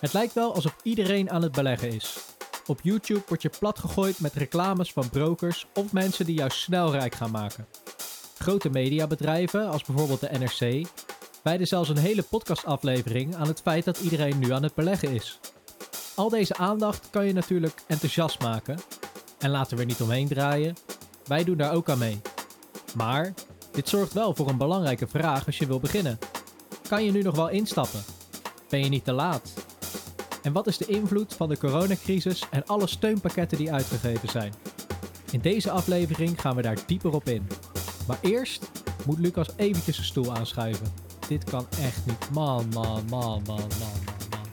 Het lijkt wel alsof iedereen aan het beleggen is. Op YouTube word je platgegooid met reclames van brokers of mensen die jou snel rijk gaan maken. Grote mediabedrijven, als bijvoorbeeld de NRC, wijden zelfs een hele podcastaflevering aan het feit dat iedereen nu aan het beleggen is. Al deze aandacht kan je natuurlijk enthousiast maken. En laten we er niet omheen draaien, wij doen daar ook aan mee. Maar dit zorgt wel voor een belangrijke vraag als je wil beginnen. Kan je nu nog wel instappen? Ben je niet te laat? En wat is de invloed van de coronacrisis en alle steunpakketten die uitgegeven zijn? In deze aflevering gaan we daar dieper op in. Maar eerst moet Lucas eventjes zijn stoel aanschuiven. Dit kan echt niet. Man, man, man, man, man, man, man.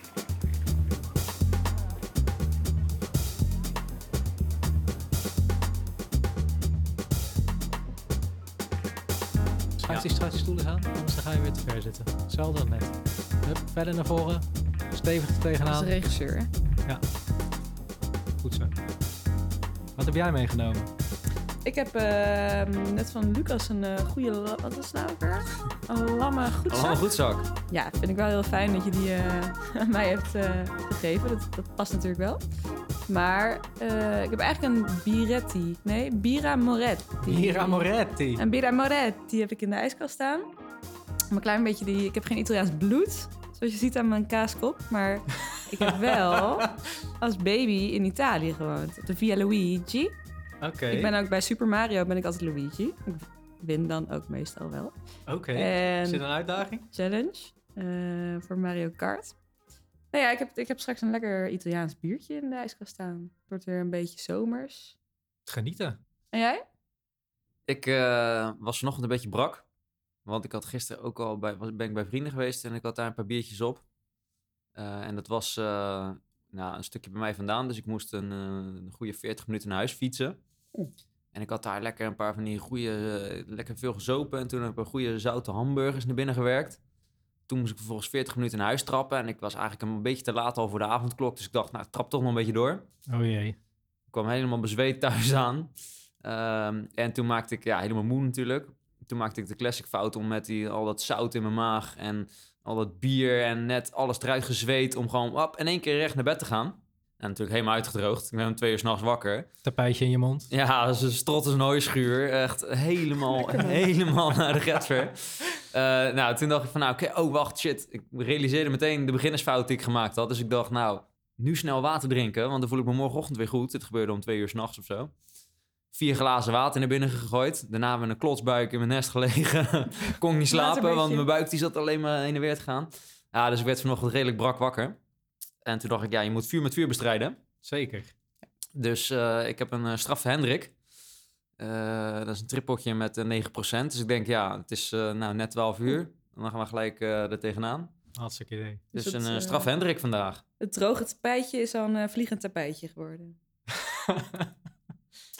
Schuif die die stoel eens aan, anders dan ga je weer te ver zitten. Hetzelfde net. Hup, verder naar voren. Stevig Dat is tegenaan. de regisseur. hè? Goed zo. Wat heb jij meegenomen? Ik heb ehm, net van Lucas een eh, goede, wat is het nou weer? Een lamme goedzak. Allemaal goed zak. Ja, vind ik wel heel fijn dat je die eh, aan mij hebt eh, gegeven. Dat, dat past natuurlijk wel. Maar eh, ik heb eigenlijk een Biretti. Nee, Bira Moretti. Mira Moretti. Een Bira Moretti heb ik in de ijskast staan. Om een klein beetje die... Ik heb geen Italiaans bloed, zoals je ziet aan mijn kaaskop. Maar ik heb wel als baby in Italië gewoond. Op de Via Luigi. Oké. Ik ben ook bij Super Mario ben ik altijd Luigi. Ik win dan ook meestal wel. Oké. Is dit een uitdaging? Challenge eh, voor Mario Kart. Nou ja, ik heb, ik heb straks een lekker Italiaans biertje in de ijskast staan. Het wordt weer een beetje zomers. Genieten. En jij? Ik eh, was vanochtend een beetje brak. Want ik had gisteren ook al bij, was, ben ik bij vrienden geweest en ik had daar een paar biertjes op. Eh, en dat was eh, nou, een stukje bij mij vandaan. Dus ik moest een, eh, een goede 40 minuten naar huis fietsen. Oeh. En ik had daar lekker een paar van die goede, lekker veel gezopen. En toen heb ik een goede zoute hamburgers naar binnen gewerkt. Toen moest ik vervolgens 40 minuten naar huis trappen. En ik was eigenlijk een beetje te laat al voor de avondklok. Dus ik dacht, nou, ik trap toch nog een beetje door. Oh jee. Ik kwam helemaal bezweet thuis aan. Ehm, en toen maakte ik, ja, helemaal moe natuurlijk. Toen maakte ik de classic fout om met die, al dat zout in mijn maag en al dat bier en net alles eruit gezweet om gewoon op, in één keer recht naar bed te gaan. En natuurlijk helemaal uitgedroogd. Ik ben om twee uur s'nachts wakker. Tapijtje in je mond. Ja, dat is een strot als een hooischuur. Echt helemaal, helemaal naar de getver. Eh, nou, toen dacht ik van, nou, oké, oh, wacht, shit. Ik realiseerde meteen de beginnersfout die ik gemaakt had. Dus ik dacht, nou, nu snel water drinken, want dan voel ik me morgenochtend weer goed. Dit gebeurde om twee uur s'nachts of zo. Vier glazen water naar binnen gegooid. Daarna met een klotsbuik in mijn nest gelegen. Kon niet slapen, want mijn buik die zat alleen maar heen en weer te gaan. Ja, dus ik werd vanochtend redelijk brak wakker. En toen dacht ik, ja, je moet vuur met vuur bestrijden. Zeker. Dus eh, ik heb een uh, straffe Hendrik. Eh, dat is een trippeltje met uh, 9%. Dus ik denk, ja, het is eh, nou net 12 uur. En dan gaan we gelijk eh, er tegenaan. Hartstikke idee. Dus Dus het, een uh, eh, straffe Hendrik vandaag. Het droge tapijtje is al een eh, vliegend tapijtje geworden.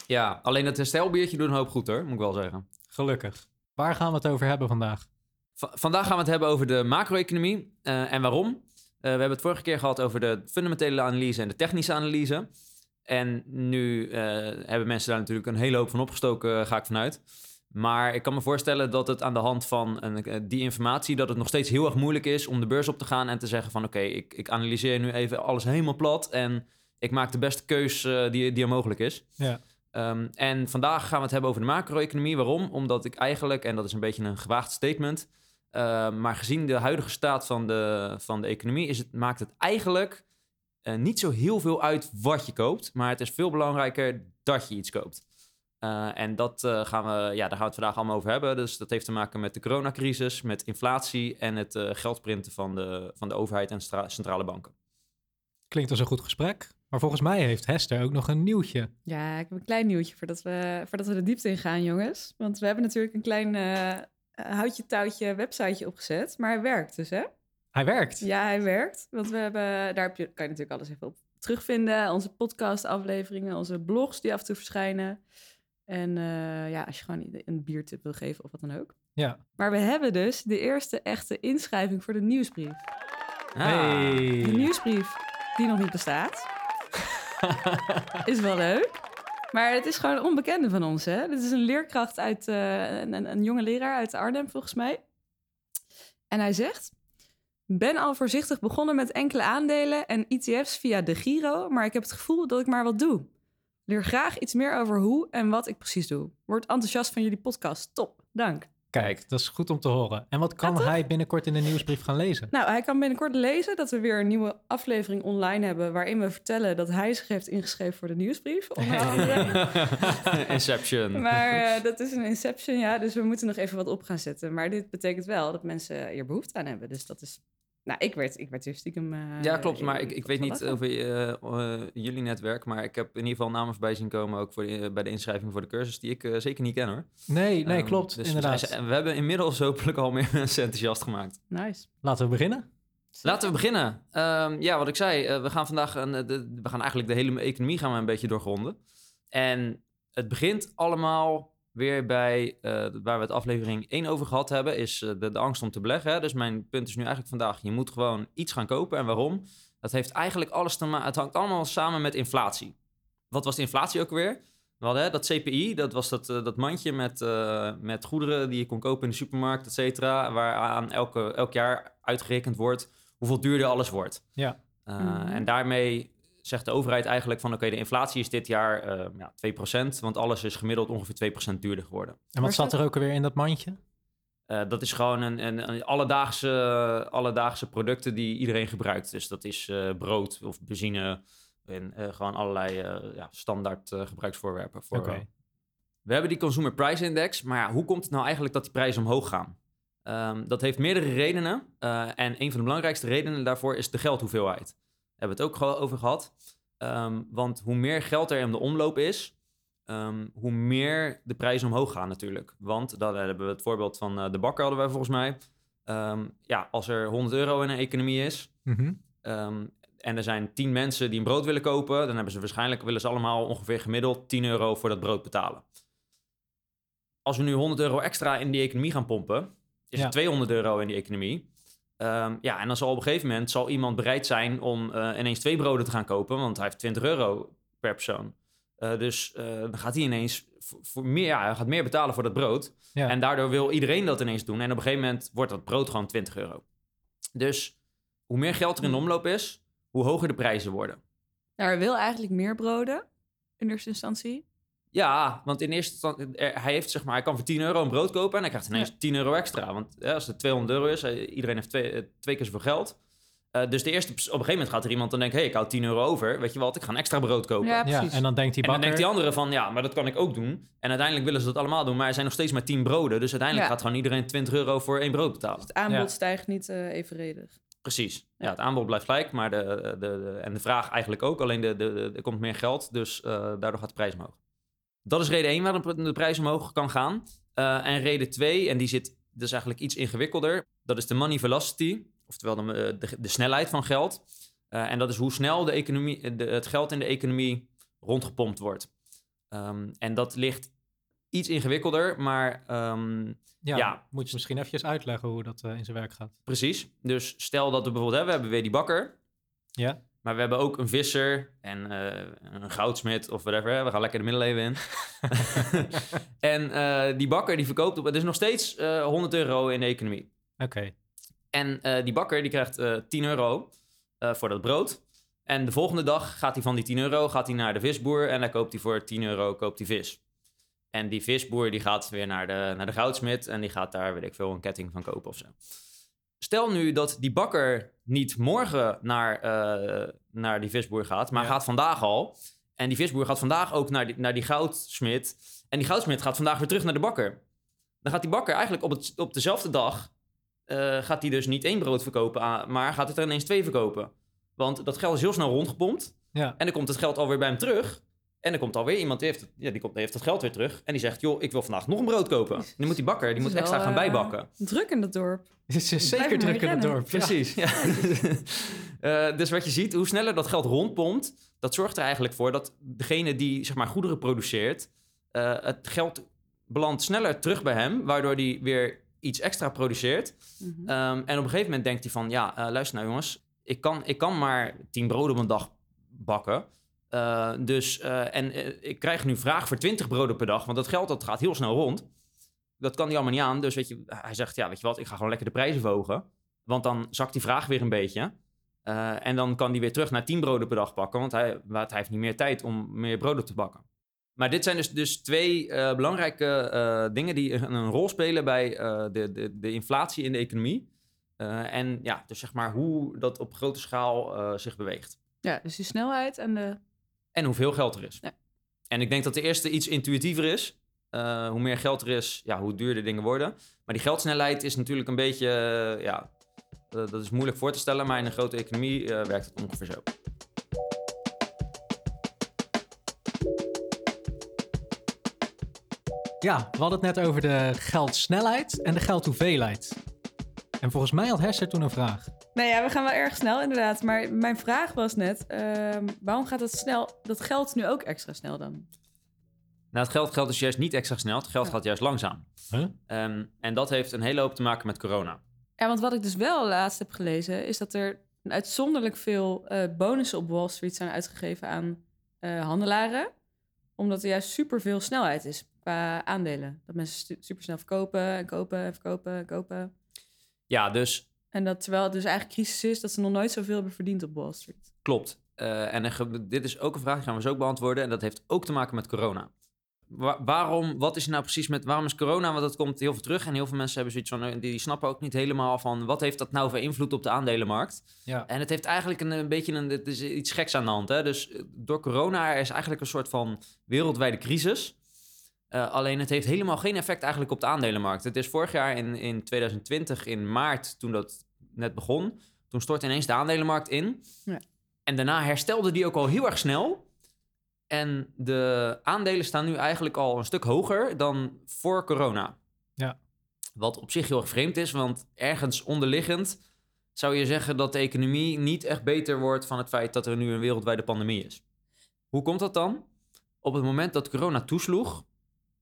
Ja, alleen dat herstelbiertje doet een hoop goed hoor, moet ik wel zeggen. Gelukkig. Waar gaan we het over hebben vandaag? Va vandaag gaan we het hebben over de macro-economie uh, en waarom. Uh, we hebben het vorige keer gehad over de fundamentele analyse en de technische analyse. En nu uh, hebben mensen daar natuurlijk een hele hoop van opgestoken, ga ik vanuit. Maar ik kan me voorstellen dat het aan de hand van een, eh, die informatie... dat het nog steeds heel erg moeilijk is om de beurs op te gaan... en te zeggen van oké, okay, ik, ik, analyseer nu even alles helemaal plat... en ik maak de beste keus die, die er mogelijk is. Ja. Um, en vandaag gaan we het hebben over de macro-economie. Waarom? Omdat ik eigenlijk, en dat is een beetje een gewaagd statement... Uh, maar gezien de huidige staat van de, van de economie... Is het, maakt het eigenlijk uh, niet zo heel veel uit wat je koopt... maar het is veel belangrijker dat je iets koopt. Uh, en dat uh, gaan we, ja, daar gaan we het vandaag allemaal over hebben. Dus dat heeft te maken met de coronacrisis, met inflatie en het geldprinten van de, van de overheid en centrale banken. Klinkt als een goed gesprek. Maar volgens mij heeft Hester ook nog een nieuwtje. Ja, ik heb een klein nieuwtje voordat we, voordat we de diepte in gaan, jongens. Want we hebben natuurlijk een klein uh, houtje touwtje websiteje opgezet. Maar hij werkt dus, hè? Hij werkt? Ja, hij werkt. Want we hebben, daar heb je, kan je natuurlijk alles even op terugvinden. Onze podcast-afleveringen, onze blogs die af en toe verschijnen. En uh, ja, als je gewoon een biertip wil geven of wat dan ook. Ja. Maar we hebben dus de eerste echte inschrijving voor de nieuwsbrief. Hey. De nieuwsbrief die nog niet bestaat. is wel leuk. Maar het is gewoon een onbekende van ons. Hè? Dit is een leerkracht uit, uh, een, een, jonge leraar uit Arnhem volgens mij. En hij zegt, Ben al voorzichtig begonnen met enkele aandelen en ETF's via de Giro, maar ik heb het gevoel dat ik maar wat doe. Leer graag iets meer over hoe en wat ik precies doe. Word enthousiast van jullie podcast. Top, dank. Kijk, dat is goed om te horen. En wat kan Ja, hij binnenkort in de nieuwsbrief gaan lezen? Nou, hij kan binnenkort lezen dat we weer een nieuwe aflevering online hebben... waarin we vertellen dat hij zich heeft ingeschreven voor de nieuwsbrief. Onder andere. Inception. Maar eh, dat is een inception, ja. Dus we moeten nog even wat op gaan zetten. Maar dit betekent wel dat mensen hier behoefte aan hebben. Dus dat is... Nou, ik werd, ik werd hier stiekem... eh, Ja, klopt. Maar ik, ik weet niet wel over eh, eh, jullie netwerk, maar ik heb in ieder geval namen voorbij zien komen ook voor de- bij de inschrijving voor de cursus die ik zeker niet ken hoor. Nee, nee, Ehm, klopt. dus inderdaad. We, zijn- we hebben inmiddels hopelijk al meer mensen enthousiast gemaakt. Nice. Laten we beginnen. Laten we beginnen. Ehm, ja, wat ik zei, we gaan vandaag een, de, we gaan eigenlijk de hele economie gaan we een beetje doorgronden. En het begint allemaal weer bij eh, waar we het aflevering 1 over gehad hebben, is eh, de, de angst om te beleggen. Hè? Dus mijn punt is nu eigenlijk vandaag, je moet gewoon iets gaan kopen. En waarom? Dat heeft eigenlijk alles te maken, het hangt allemaal samen met inflatie. Wat was de inflatie ook weer? We hadden hè, dat CPI, dat was dat, eh, dat mandje met, eh, met goederen die je kon kopen in de supermarkt, et cetera. Waaraan elke, elk jaar uitgerekend wordt hoeveel duurder alles wordt. Ja. Uh, Mhm. En daarmee zegt de overheid eigenlijk van... oké, de inflatie is dit jaar eh ja, 2%... want alles is gemiddeld ongeveer 2% duurder geworden. En wat zat er ook alweer in dat mandje? Eh, dat is gewoon een, een, een alledaagse, alledaagse producten die iedereen gebruikt. Dus dat is eh, brood of benzine... en eh, gewoon allerlei eh, ja, standaard gebruiksvoorwerpen. Voor, Oké. We hebben die Consumer Price Index, maar ja, hoe komt het nou eigenlijk dat die prijzen omhoog gaan? Ehm, dat heeft meerdere redenen. eh, en een van de belangrijkste redenen daarvoor is de geldhoeveelheid. Hebben we het ook over gehad. Ehm, want hoe meer geld er in de omloop is, ehm, hoe meer de prijzen omhoog gaan natuurlijk. Want dan hebben we het voorbeeld van eh, de bakker hadden wij volgens mij. Ehm, ja, als er 100 euro in een economie is, Mhm. En er zijn 10 mensen die een brood willen kopen, dan hebben ze waarschijnlijk willen ze allemaal ongeveer gemiddeld 10 euro voor dat brood betalen. Als we nu 100 euro extra in die economie gaan pompen, is Ja. er 200 euro in die economie. Ehm, ja, en dan zal op een gegeven moment zal iemand bereid zijn om eh, ineens twee broden te gaan kopen, want hij heeft 20 euro per persoon. Eh, dus eh, dan gaat hij ineens voor, voor meer, ja, hij gaat meer betalen voor dat brood. Ja. En daardoor wil iedereen dat ineens doen. En op een gegeven moment wordt dat brood gewoon 20 euro. Dus hoe meer geld er in de omloop is, hoe hoger de prijzen worden. Nou, hij wil eigenlijk meer broden in eerste instantie. Ja, want in eerste instantie, hij heeft zeg maar, hij kan voor 10 euro een brood kopen en hij krijgt ineens 10 euro extra. Want ja, als het 200 euro is, eh, iedereen heeft twee, eh, twee keer zoveel geld. Eh, dus de eerste, op een gegeven moment gaat er iemand dan denken, hé, hey, ik hou 10 euro over. Weet je wat, ik ga een extra brood kopen. Ja, Ja, precies. en dan denkt die En dan bakker... denkt die andere van, ja, maar dat kan ik ook doen. En uiteindelijk willen ze dat allemaal doen, maar er zijn nog steeds maar 10 broden. Dus uiteindelijk Ja. gaat gewoon iedereen 20 euro voor één brood betalen. Dus het aanbod Ja. stijgt niet eh, evenredig. Precies. Ja, het aanbod blijft gelijk, maar de, de, de, en de vraag eigenlijk ook. Alleen de, de, de- er komt meer geld, dus eh, daardoor gaat de prijs omhoog. Dat is reden 1 waarom de prijs omhoog kan gaan. Eh, en reden 2, en die zit dus eigenlijk iets ingewikkelder. Dat is de money velocity, oftewel de, eh, de, de snelheid van geld. Eh, en dat is hoe snel de economie, de, het geld in de economie rondgepompt wordt. Ehm, en dat ligt iets ingewikkelder, maar ehm, ja, ja. moet je misschien eventjes uitleggen hoe dat in zijn werk gaat. precies. Dus stel dat we bijvoorbeeld, hè, we hebben weer die bakker. Ja, Maar we hebben ook een visser en eh, een goudsmit of whatever. hè. We gaan lekker de middeleeuwen in. en eh, die bakker die verkoopt... op- Het is nog steeds eh 100 euro in de economie. oké. En eh, die bakker die krijgt eh 10 euro eh, voor dat brood. En de volgende dag gaat hij van die 10 euro gaat hij naar de visboer... en dan koopt hij voor 10 euro koopt hij vis. En die visboer die gaat weer naar de, naar de goudsmit... en die gaat daar, weet ik veel, een ketting van kopen of zo. Stel nu dat die bakker niet morgen naar, eh, naar die visboer gaat, maar Ja. gaat vandaag al. En die visboer gaat vandaag ook naar die, naar die goudsmit. En die goudsmit gaat vandaag weer terug naar de bakker. Dan gaat die bakker eigenlijk op, het, op dezelfde dag... eh, gaat hij dus niet één brood verkopen, aan- maar gaat het er ineens twee verkopen. Want dat geld is heel snel rondgepompt. Ja, En dan komt het geld alweer bij hem terug. En dan komt alweer iemand, die heeft, het, ja, die komt, die heeft het geld weer terug. En die zegt, joh, ik wil vandaag nog een brood kopen. En dan moet die bakker, die moet extra wel, gaan eh, bijbakken. Druk in het dorp. het is Blijf zeker druk in het dorp. Precies, ja. Eh, dus wat je ziet, hoe sneller dat geld rondpompt... dat zorgt er eigenlijk voor dat degene die zeg maar, goederen produceert... eh, het geld belandt sneller terug bij hem... waardoor hij weer iets extra produceert. Mhm. Ehm, en op een gegeven moment denkt hij van... ja, eh, luister nou jongens, ik kan, ik kan maar tien broden op een dag bakken... Eh, dus, eh, en eh, ik krijg nu vraag voor 20 broden per dag, want dat geld dat gaat heel snel rond. Dat kan hij allemaal niet aan. Dus weet je, hij zegt, ja, weet je wat, ik ga gewoon lekker de prijzen verhogen. Want dan zakt die vraag weer een beetje. En dan kan hij weer terug naar 10 broden per dag bakken, want hij, want hij heeft niet meer tijd om meer broden te bakken. Maar dit zijn dus, dus twee belangrijke dingen die een, rol spelen bij de, de, de inflatie in de economie. En ja, dus zeg maar hoe dat op grote schaal zich beweegt. Ja, dus die snelheid en de... En hoeveel geld er is. Ja. En ik denk dat de eerste iets intuïtiever is. Eh, hoe meer geld er is, ja, hoe duurder dingen worden. Maar die geldsnelheid is natuurlijk een beetje, eh, ja, dat is moeilijk voor te stellen. Maar in een grote economie eh, werkt het ongeveer zo. Ja, we hadden het net over de geldsnelheid en de geldhoeveelheid. En volgens mij had Hester toen een vraag. Nou ja, we gaan wel erg snel inderdaad. Maar mijn vraag was net, ehm, waarom gaat dat, snel, dat geld nu ook extra snel dan? Nou, het geld geldt dus juist niet extra snel. Het geld Ja. gaat juist langzaam. Huh? Ehm, en dat heeft een hele hoop te maken met corona. Ja, want wat ik dus wel laatst heb gelezen, is dat er uitzonderlijk veel eh, bonussen op Wall Street zijn uitgegeven aan eh, handelaren. Omdat er juist superveel snelheid is qua aandelen. Dat mensen stu- supersnel verkopen en kopen en verkopen en kopen. Ja, dus En dat terwijl het dus eigenlijk crisis is, dat ze nog nooit zoveel hebben verdiend op Wall Street. klopt. Eh, en dit is ook een vraag, die gaan we zo ook beantwoorden. En dat heeft ook te maken met corona. Wa- waarom, wat is er nou precies met, waarom is corona? Want dat komt heel veel terug. En heel veel mensen hebben zoiets van, eh, die snappen ook niet helemaal van, wat heeft dat nou voor invloed op de aandelenmarkt? Ja. En het heeft eigenlijk een, een beetje een, het is iets geks aan de hand. Hè? Dus eh, door corona er is eigenlijk een soort van wereldwijde crisis. Eh, alleen het heeft helemaal geen effect eigenlijk op de aandelenmarkt. Het is vorig jaar in, in 2020, in maart, toen dat net begon, toen stortte ineens de aandelenmarkt in. Ja. En daarna herstelde die ook al heel erg snel. En de aandelen staan nu eigenlijk al een stuk hoger dan voor corona. Ja. Wat op zich heel erg vreemd is, want ergens onderliggend zou je zeggen dat de economie niet echt beter wordt van het feit dat er nu een wereldwijde pandemie is. Hoe komt dat dan? Op het moment dat corona toesloeg,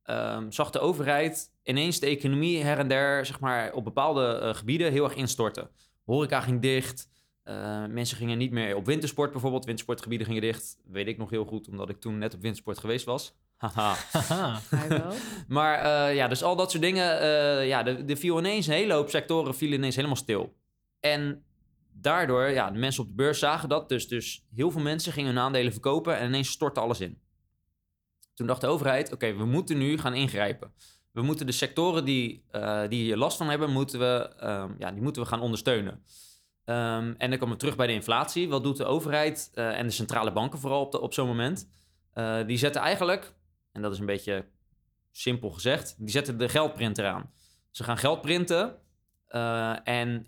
ehm, zag de overheid ineens de economie her en der, zeg maar, op bepaalde eh, gebieden heel erg instorten. Horeca ging dicht. eh, mensen gingen niet meer op wintersport bijvoorbeeld. Wintersportgebieden gingen dicht. Weet ik nog heel goed, omdat ik toen net op wintersport geweest was. Haha. Maar eh, ja, dus al dat soort dingen. eh ja, de, de viel ineens, een hele hoop sectoren vielen ineens helemaal stil. En daardoor, ja, de mensen op de beurs zagen dat. Dus, dus heel veel mensen gingen hun aandelen verkopen en ineens stortte alles in. Toen dacht de overheid, oké, we moeten nu gaan ingrijpen. We moeten de sectoren die, eh, die hier last van hebben, moeten we, ehm, ja, die moeten we gaan ondersteunen. Ehm, en dan komen we terug bij de inflatie. Wat doet de overheid eh, en de centrale banken vooral op, op zo'n moment? Eh, die zetten eigenlijk, en dat is een beetje simpel gezegd, die zetten de geldprinter aan. Ze gaan geld printen en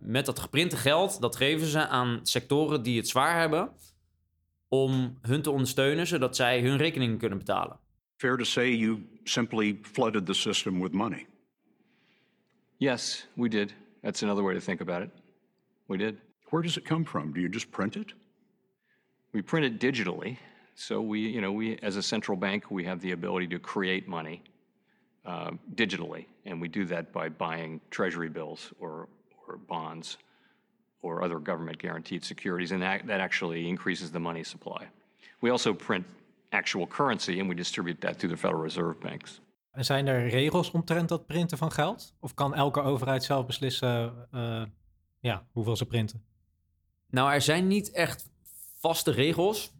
met dat geprinte geld, dat geven ze aan sectoren die het zwaar hebben, om hun te ondersteunen, zodat zij hun rekeningen kunnen betalen. Fair to say you simply flooded the system with money. Yes, we did. That's another way to think about it. We did. Where does it come from? Do you just print it? We print it digitally. So we, you know, we as a central bank, we have the ability to create money uh, digitally, and we do that by buying treasury bills or or bonds or other government guaranteed securities, and that, that actually increases the money supply. We also print actual currency, and we distribute that through the Federal Reserve banks. En zijn er regels omtrent dat printen van geld? Of kan elke overheid zelf beslissen eh, ja, hoeveel ze printen? Nou, er zijn niet echt vaste regels.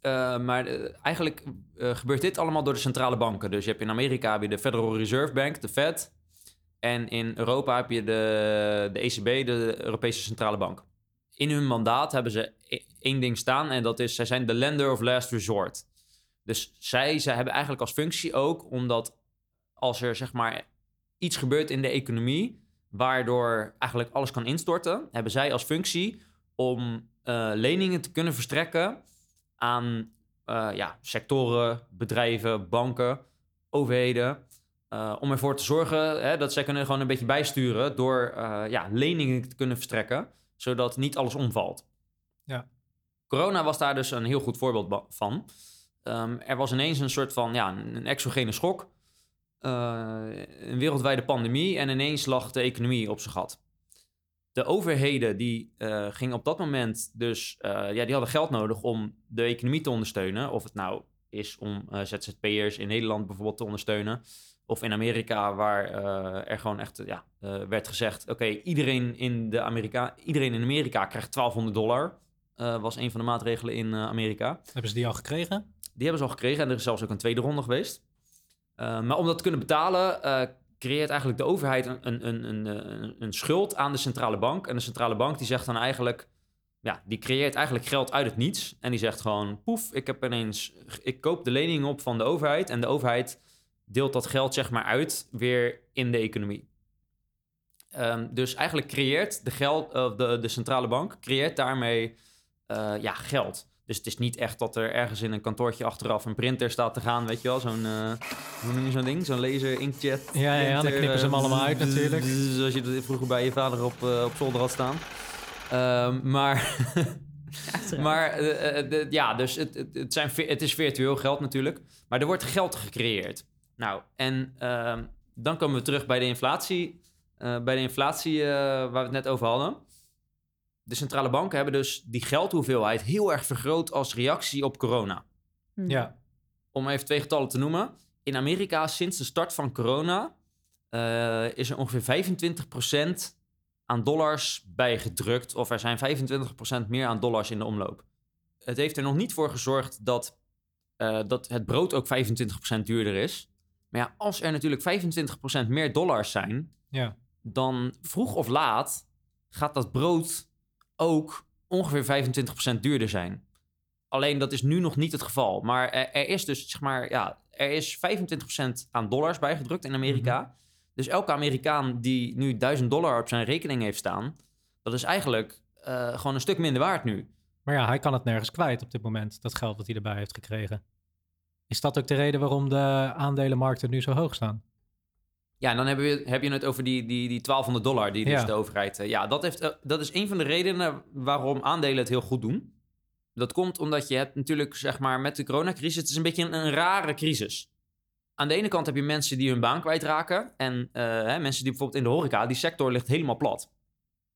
eh, maar eh, eigenlijk eh, gebeurt dit allemaal door de centrale banken. Dus je hebt in Amerika heb je de Federal Reserve Bank, de Fed. En in Europa heb je de, de ECB, de Europese Centrale Bank. In hun mandaat hebben ze e- één ding staan en dat is, zij zijn de lender of last resort. Dus zij, zij hebben eigenlijk als functie ook, omdat als er zeg maar iets gebeurt in de economie, waardoor eigenlijk alles kan instorten, hebben zij als functie om eh, leningen te kunnen verstrekken aan eh, ja, sectoren, bedrijven, banken, overheden. Eh, om ervoor te zorgen hè, dat zij kunnen gewoon een beetje bijsturen door eh, ja, leningen te kunnen verstrekken, zodat niet alles omvalt. Ja. Corona was daar dus een heel goed voorbeeld van. Ehm, er was ineens een soort van ja, een exogene schok. eh, een wereldwijde pandemie en ineens lag de economie op zijn gat. De overheden die gingen op dat moment dus, ja, die hadden geld nodig om de economie te ondersteunen. Of het nou is om ZZP'ers in Nederland bijvoorbeeld te ondersteunen. Of in Amerika, waar eh, er gewoon echt ja, eh, werd gezegd: oké, iedereen, in de Amerika, iedereen in Amerika krijgt 1200 dollar. eh, was een van de maatregelen in Amerika. Hebben ze die al gekregen? Die hebben ze al gekregen en er is zelfs ook een tweede ronde geweest. Maar om dat te kunnen betalen, creëert eigenlijk de overheid een, een, een, een, een, een schuld aan de centrale bank. En de centrale bank die zegt dan eigenlijk, ja, die creëert eigenlijk geld uit het niets. En die zegt gewoon, poef, ik heb ineens, ik koop de lening op van de overheid. En de overheid deelt dat geld zeg maar uit weer in de economie. Ehm, dus eigenlijk creëert de, geld, eh, de, de centrale bank creëert daarmee eh, ja, geld. Dus het is niet echt dat er ergens in een kantoortje achteraf een printer staat te gaan, weet je wel, zo'n, eh, je zo'n ding? Zo'n laser inkjet. Ja, ja, dan printer, knippen ze hem allemaal uit natuurlijk. Zoals je dat vroeger bij je vader op, op zolder had staan. Ehm, maar maar de- ja, dus het, het, het, zijn, het is virtueel geld natuurlijk. Maar er wordt geld gecreëerd. Nou, en ehm, dan komen we terug bij de inflatie. eh, bij de inflatie eh, waar we het net over hadden. De centrale banken hebben dus die geldhoeveelheid heel erg vergroot als reactie op corona. Hm. Ja. Om even twee getallen te noemen. In Amerika, sinds de start van corona, eh, is er ongeveer 25% aan dollars bijgedrukt. Of er zijn 25% meer aan dollars in de omloop. Het heeft er nog niet voor gezorgd dat, eh, dat het brood ook 25% duurder is. Maar ja, als er natuurlijk 25% meer dollars zijn, Ja. dan vroeg of laat gaat dat brood ook ongeveer 25% duurder zijn. Alleen dat is nu nog niet het geval. Maar er, er is dus, zeg maar, ja, er is 25% aan dollars bijgedrukt in Amerika. Dus elke Amerikaan die nu 1000 dollar op zijn rekening heeft staan, dat is eigenlijk eh, gewoon een stuk minder waard nu. Maar ja, hij kan het nergens kwijt op dit moment, dat geld dat hij erbij heeft gekregen. Is dat ook de reden waarom de aandelenmarkten nu zo hoog staan? Ja, en dan hebben we, heb je het over die, die, die 1200 dollar die dus Ja. de overheid... eh, ja, dat, heeft, eh, dat is een van de redenen waarom aandelen het heel goed doen. Dat komt omdat je hebt natuurlijk, zeg maar, met de coronacrisis... het is een beetje een, een rare crisis. Aan de ene kant heb je mensen die hun baan kwijtraken. En eh, hè, mensen die bijvoorbeeld in de horeca... die sector ligt helemaal plat.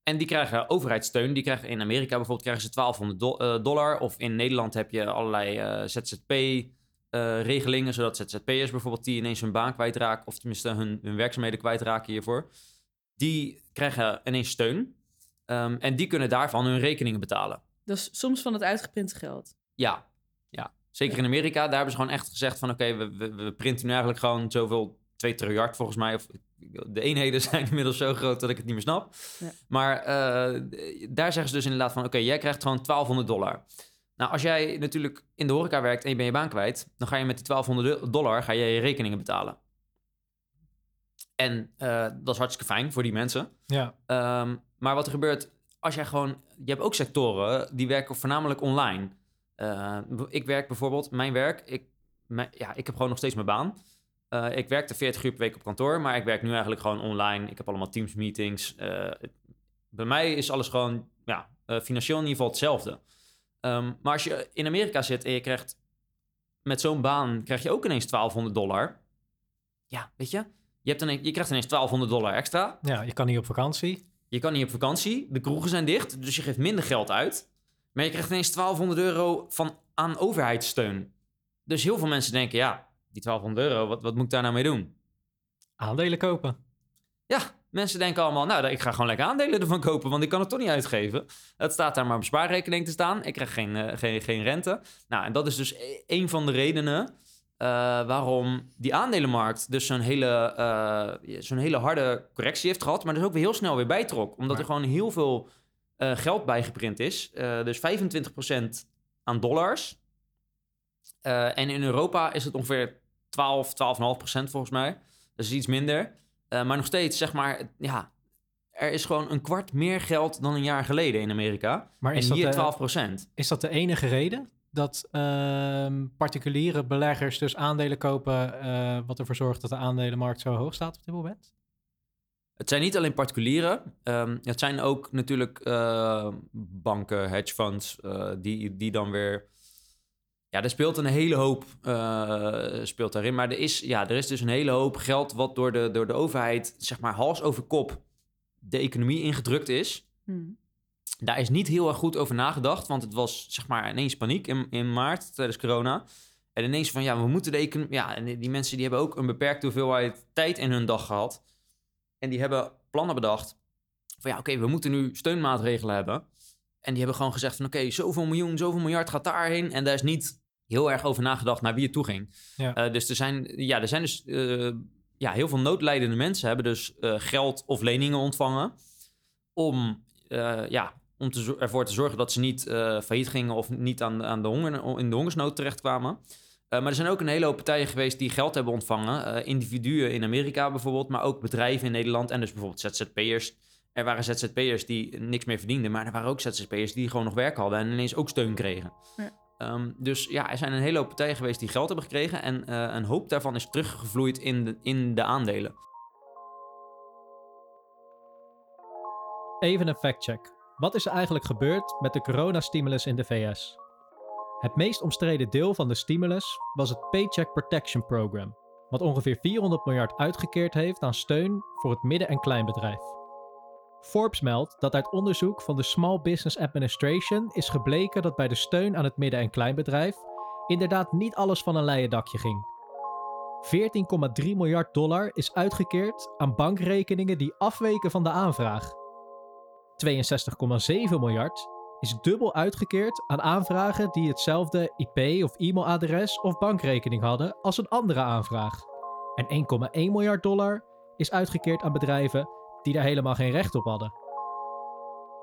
En die krijgen overheidssteun. Die krijgen in Amerika bijvoorbeeld krijgen ze 1200 do- eh, dollar. Of in Nederland heb je allerlei eh, ZZP-regelingen... zodat ZZP'ers bijvoorbeeld die ineens hun baan kwijtraken... of tenminste hun, hun werkzaamheden kwijtraken hiervoor... die krijgen ineens steun. Ehm, en die kunnen daarvan hun rekeningen betalen. Dus soms van het uitgeprinte geld. Ja, ja. zeker in Amerika. Daar hebben ze gewoon echt gezegd van... oké, we, we, we printen nu eigenlijk gewoon zoveel... 2 triljard volgens mij. Of, de eenheden zijn inmiddels zo groot dat ik het niet meer snap. Ja. Maar eh, daar zeggen ze dus inderdaad van... oké, jij krijgt gewoon 1200 dollar. Nou, als jij natuurlijk in de horeca werkt en je bent je baan kwijt... dan ga je met die 1200 dollar ga je je rekeningen betalen. En eh, dat is hartstikke fijn voor die mensen. Ja, Ehm, maar wat er gebeurt, als jij gewoon... Je hebt ook sectoren die werken voornamelijk online. Eh, ik werk bijvoorbeeld, mijn werk... Ik, mijn- ja, ik heb gewoon nog steeds mijn baan. Eh, ik werkte 40 uur per week op kantoor, maar ik werk nu eigenlijk gewoon online. Ik heb allemaal Teams meetings. Bij mij is alles gewoon, ja, financieel in ieder geval hetzelfde. Ehm, maar als je in Amerika zit en je krijgt met zo'n baan, krijg je ook ineens 1200 dollar. Ja, weet je, je, hebt ineens, je krijgt ineens 1200 dollar extra. ja, je kan niet op vakantie. Je kan niet op vakantie, de kroegen zijn dicht, dus je geeft minder geld uit. Maar je krijgt ineens 1200 euro van, aan overheidssteun. Dus heel veel mensen denken, ja, die 1200 euro, wat, wat moet ik daar nou mee doen? Aandelen kopen. Ja, mensen denken allemaal, nou, ik ga gewoon lekker aandelen ervan kopen, want ik kan het toch niet uitgeven. Het staat daar maar op spaarrekening te staan. Ik krijg geen, eh, geen, geen rente. Nou, en dat is dus e- een van de redenen eh, waarom die aandelenmarkt dus zo'n hele, eh, zo'n hele harde correctie heeft gehad, maar dus ook weer heel snel weer bijtrok. Omdat er gewoon heel veel geld bijgeprint is. Dus 25% aan dollars. En in Europa is het ongeveer 12, 12,5% volgens mij. Dat is iets minder. Eh, maar nog steeds, zeg maar, ja, er is gewoon een kwart meer geld dan een jaar geleden in Amerika. Maar en is dat, hier de, 12 procent. is dat de enige reden dat ehm, particuliere beleggers dus aandelen kopen, eh, wat ervoor zorgt dat de aandelenmarkt zo hoog staat op dit moment? Het zijn niet alleen particulieren. ehm, het zijn ook natuurlijk eh, banken, hedge funds, die, die dan weer... Ja, er speelt een hele hoop eh, speelt daarin. Maar er is, ja, er is dus een hele hoop geld wat door de, door de overheid, zeg maar, hals over kop de economie ingedrukt is. Hm. Daar is niet heel erg goed over nagedacht, want het was zeg maar ineens paniek in, in maart tijdens corona. En ineens van, ja, we moeten de economie... Ja, en die die mensen die hebben ook een beperkte hoeveelheid tijd in hun dag gehad. En die hebben plannen bedacht van, ja, oké, we moeten nu steunmaatregelen hebben. En die hebben gewoon gezegd van, oké, zoveel miljoen, zoveel miljard gaat daarheen. En daar is niet heel erg over nagedacht naar wie het toe ging. Ja. Eh, dus er zijn, ja, er zijn dus eh, ja, heel veel noodlijdende mensen hebben dus eh, geld of leningen ontvangen om, ja, om te, ervoor te zorgen dat ze niet failliet gingen of niet aan, aan de honger, in de hongersnood terechtkwamen. Maar er zijn ook een hele hoop partijen geweest die geld hebben ontvangen. Individuen in Amerika bijvoorbeeld, maar ook bedrijven in Nederland en dus bijvoorbeeld ZZP'ers. Er waren ZZP'ers die niks meer verdienden, maar er waren ook ZZP'ers die gewoon nog werk hadden en ineens ook steun kregen. Ja. Ehm, dus ja, er zijn een hele hoop partijen geweest die geld hebben gekregen en eh, een hoop daarvan is teruggevloeid in de, in de aandelen. Even een factcheck. Wat is er eigenlijk gebeurd met de coronastimulus in de VS? Het meest omstreden deel van de stimulus was het Paycheck Protection Program, wat ongeveer 400 miljard uitgekeerd heeft aan steun voor het midden- en kleinbedrijf. Forbes meldt dat uit onderzoek van de Small Business Administration is gebleken dat bij de steun aan het midden- en kleinbedrijf inderdaad niet alles van een leien dakje ging. 14,3 miljard dollar is uitgekeerd aan bankrekeningen die afweken van de aanvraag. 62,7 miljard is dubbel uitgekeerd aan aanvragen die hetzelfde IP- of e-mailadres of bankrekening hadden als een andere aanvraag. En 1,1 miljard dollar is uitgekeerd aan bedrijven die daar helemaal geen recht op hadden.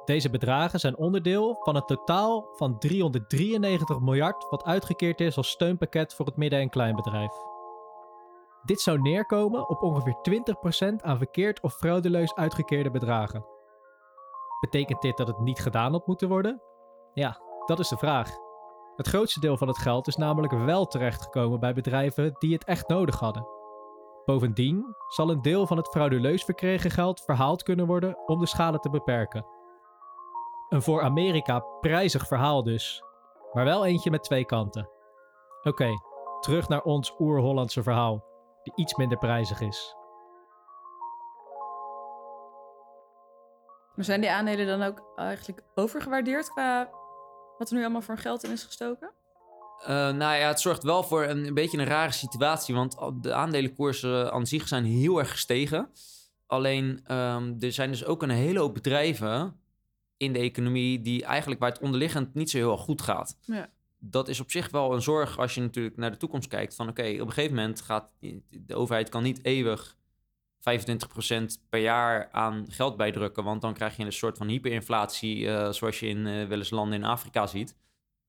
Deze bedragen zijn onderdeel van het totaal van 393 miljard wat uitgekeerd is als steunpakket voor het midden- en kleinbedrijf. Dit zou neerkomen op ongeveer 20% aan verkeerd of fraudeleus uitgekeerde bedragen. Betekent dit dat het niet gedaan had moeten worden? Ja, dat is de vraag. Het grootste deel van het geld is namelijk wel terechtgekomen bij bedrijven die het echt nodig hadden. Bovendien zal een deel van het fraudeleus verkregen geld verhaald kunnen worden om de schade te beperken. Een voor Amerika prijzig verhaal dus, maar wel eentje met twee kanten. Oké, terug naar ons oer-Hollandse verhaal, die iets minder prijzig is. Maar zijn die aandelen dan ook eigenlijk overgewaardeerd qua wat er nu allemaal voor geld in is gestoken? Eh, nou ja, het zorgt wel voor een, een beetje een rare situatie. Want de aandelenkoersen aan zich zijn heel erg gestegen. Alleen ehm, er zijn dus ook een hele hoop bedrijven in de economie die eigenlijk waar het onderliggend niet zo heel erg goed gaat. Ja. Dat is op zich wel een zorg als je natuurlijk naar de toekomst kijkt. Van oké, op een gegeven moment gaat de overheid kan niet eeuwig 25% per jaar aan geld bijdrukken. Want dan krijg je een soort van hyperinflatie eh, zoals je in eh wel eens landen in Afrika ziet.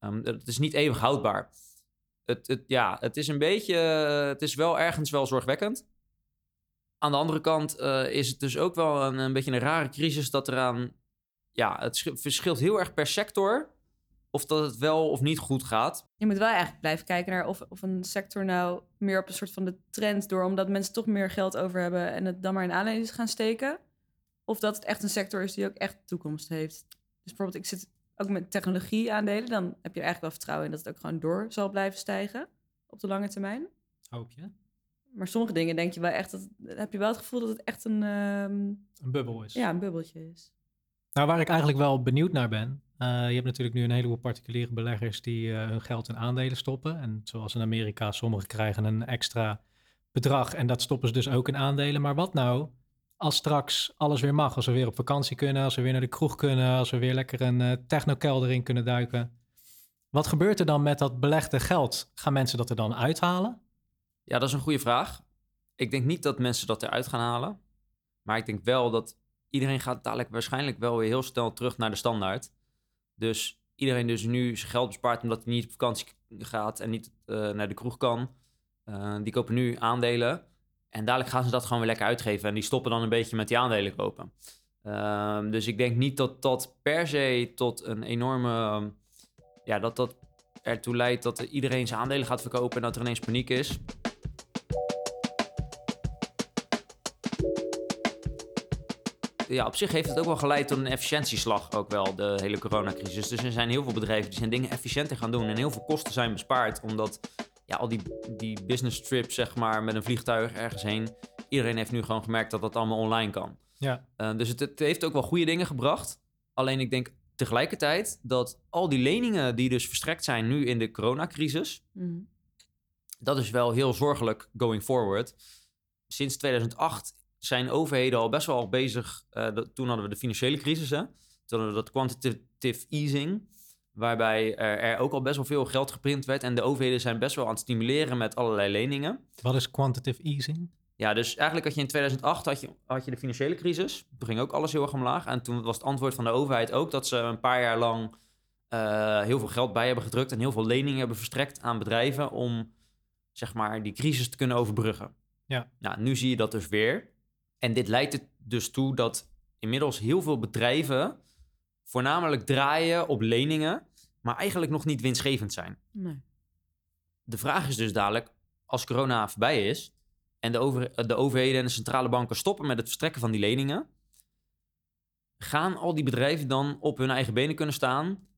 Ehm, het is niet eeuwig houdbaar. Het, het, ja, het is een beetje, het is wel ergens wel zorgwekkend. Aan de andere kant eh, is het dus ook wel een, een beetje een rare crisis dat eraan, ja, het sch- verschilt heel erg per sector of dat het wel of niet goed gaat. Je moet wel eigenlijk blijven kijken naar of, of een sector nou meer op een soort van de trend door, omdat mensen toch meer geld over hebben en het dan maar in aanleiding gaan steken. Of dat het echt een sector is die ook echt toekomst heeft. Dus bijvoorbeeld, ik zit ook met technologie aandelen, dan heb je er eigenlijk wel vertrouwen in dat het ook gewoon door zal blijven stijgen op de lange termijn. Hoop je? Maar sommige dingen denk je wel echt, dat, heb je wel het gevoel dat het echt een, ehm, Een bubbel is. ja, een bubbeltje is. Nou, waar ik eigenlijk wel benieuwd naar ben. eh, je hebt natuurlijk nu een heleboel particuliere beleggers die eh, hun geld in aandelen stoppen. En zoals in Amerika, sommigen krijgen een extra bedrag en dat stoppen ze dus ook in aandelen. Maar wat nou als straks alles weer mag? Als we weer op vakantie kunnen, als we weer naar de kroeg kunnen, als we weer lekker een eh technokelder in kunnen duiken. Wat gebeurt er dan met dat belegde geld? Gaan mensen dat er dan uithalen? Ja, dat is een goede vraag. Ik denk niet dat mensen dat eruit gaan halen. Maar ik denk wel dat iedereen gaat dadelijk waarschijnlijk wel weer heel snel terug naar de standaard. Dus iedereen dus nu zijn geld bespaart omdat hij niet op vakantie gaat en niet eh, naar de kroeg kan. eh, die kopen nu aandelen. En dadelijk gaan ze dat gewoon weer lekker uitgeven. En die stoppen dan een beetje met die aandelen kopen. Ehm, dus ik denk niet dat dat per se tot een enorme... ehm, ja, dat dat ertoe leidt dat iedereen zijn aandelen gaat verkopen en dat er ineens paniek is. Ja, op zich heeft het ook wel geleid tot een efficiëntieslag, ook wel, de hele coronacrisis. Dus er zijn heel veel bedrijven die zijn dingen efficiënter gaan doen en heel veel kosten zijn bespaard, omdat ja, al die, die business trips, zeg maar, met een vliegtuig ergens heen, iedereen heeft nu gewoon gemerkt dat dat allemaal online kan. Ja. Uh, dus het, het heeft ook wel goede dingen gebracht. Alleen ik denk tegelijkertijd dat al die leningen die dus verstrekt zijn nu in de coronacrisis, Mhm. Dat is wel heel zorgelijk going forward. Sinds 2008 zijn overheden al best wel bezig. eh, dat- toen hadden we de financiële crisis, hè? Toen hadden we dat quantitative easing. Waarbij er, er ook al best wel veel geld geprint werd. En de overheden zijn best wel aan het stimuleren met allerlei leningen. Wat is quantitative easing? Ja, dus eigenlijk had je in 2008 had je, had je de financiële crisis. Toen ging ook alles heel erg omlaag. En toen was het antwoord van de overheid ook dat ze een paar jaar lang eh, heel veel geld bij hebben gedrukt en heel veel leningen hebben verstrekt aan bedrijven om zeg maar die crisis te kunnen overbruggen. Ja. Nou, nu zie je dat dus weer. En dit leidt er dus toe dat inmiddels heel veel bedrijven voornamelijk draaien op leningen, maar eigenlijk nog niet winstgevend zijn Nee. de vraag is dus dadelijk, als corona voorbij is en de, over, de overheden en de centrale banken stoppen met het verstrekken van die leningen, gaan al die bedrijven dan op hun eigen benen kunnen staan